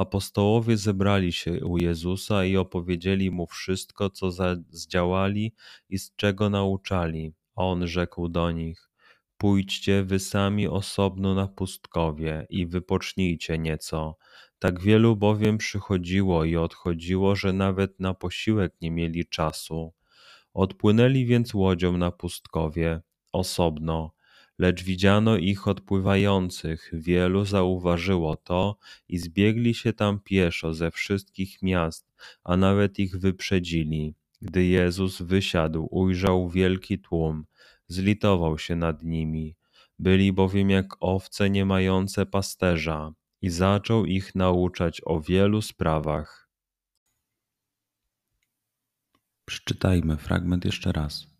Apostołowie zebrali się u Jezusa i opowiedzieli mu wszystko, co zdziałali i z czego nauczali. A on rzekł do nich: Pójdźcie wy sami osobno na pustkowie i wypocznijcie nieco. Tak wielu bowiem przychodziło i odchodziło, że nawet na posiłek nie mieli czasu. Odpłynęli więc łodzią na pustkowie, osobno lecz widziano ich odpływających, wielu zauważyło to i zbiegli się tam pieszo ze wszystkich miast, a nawet ich wyprzedzili. Gdy Jezus wysiadł, ujrzał wielki tłum, zlitował się nad nimi. Byli bowiem jak owce nie mające pasterza i zaczął ich nauczać o wielu sprawach. Przeczytajmy fragment jeszcze raz.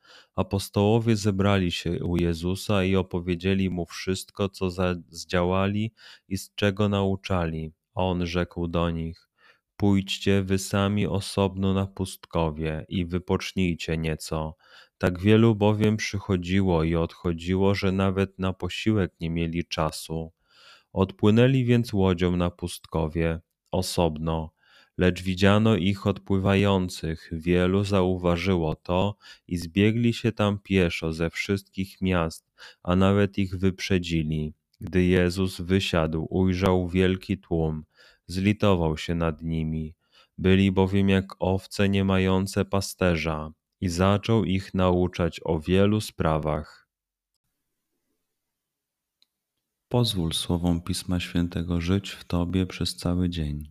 Apostołowie zebrali się u Jezusa i opowiedzieli mu wszystko, co zdziałali i z czego nauczali. A on rzekł do nich: Pójdźcie wy sami osobno na pustkowie i wypocznijcie nieco. Tak wielu bowiem przychodziło i odchodziło, że nawet na posiłek nie mieli czasu. Odpłynęli więc łodzią na pustkowie, osobno lecz widziano ich odpływających, wielu zauważyło to i zbiegli się tam pieszo ze wszystkich miast, a nawet ich wyprzedzili. Gdy Jezus wysiadł, ujrzał wielki tłum, zlitował się nad nimi. Byli bowiem jak owce nie mające pasterza i zaczął ich nauczać o wielu sprawach. Pozwól słowom Pisma Świętego żyć w Tobie przez cały dzień.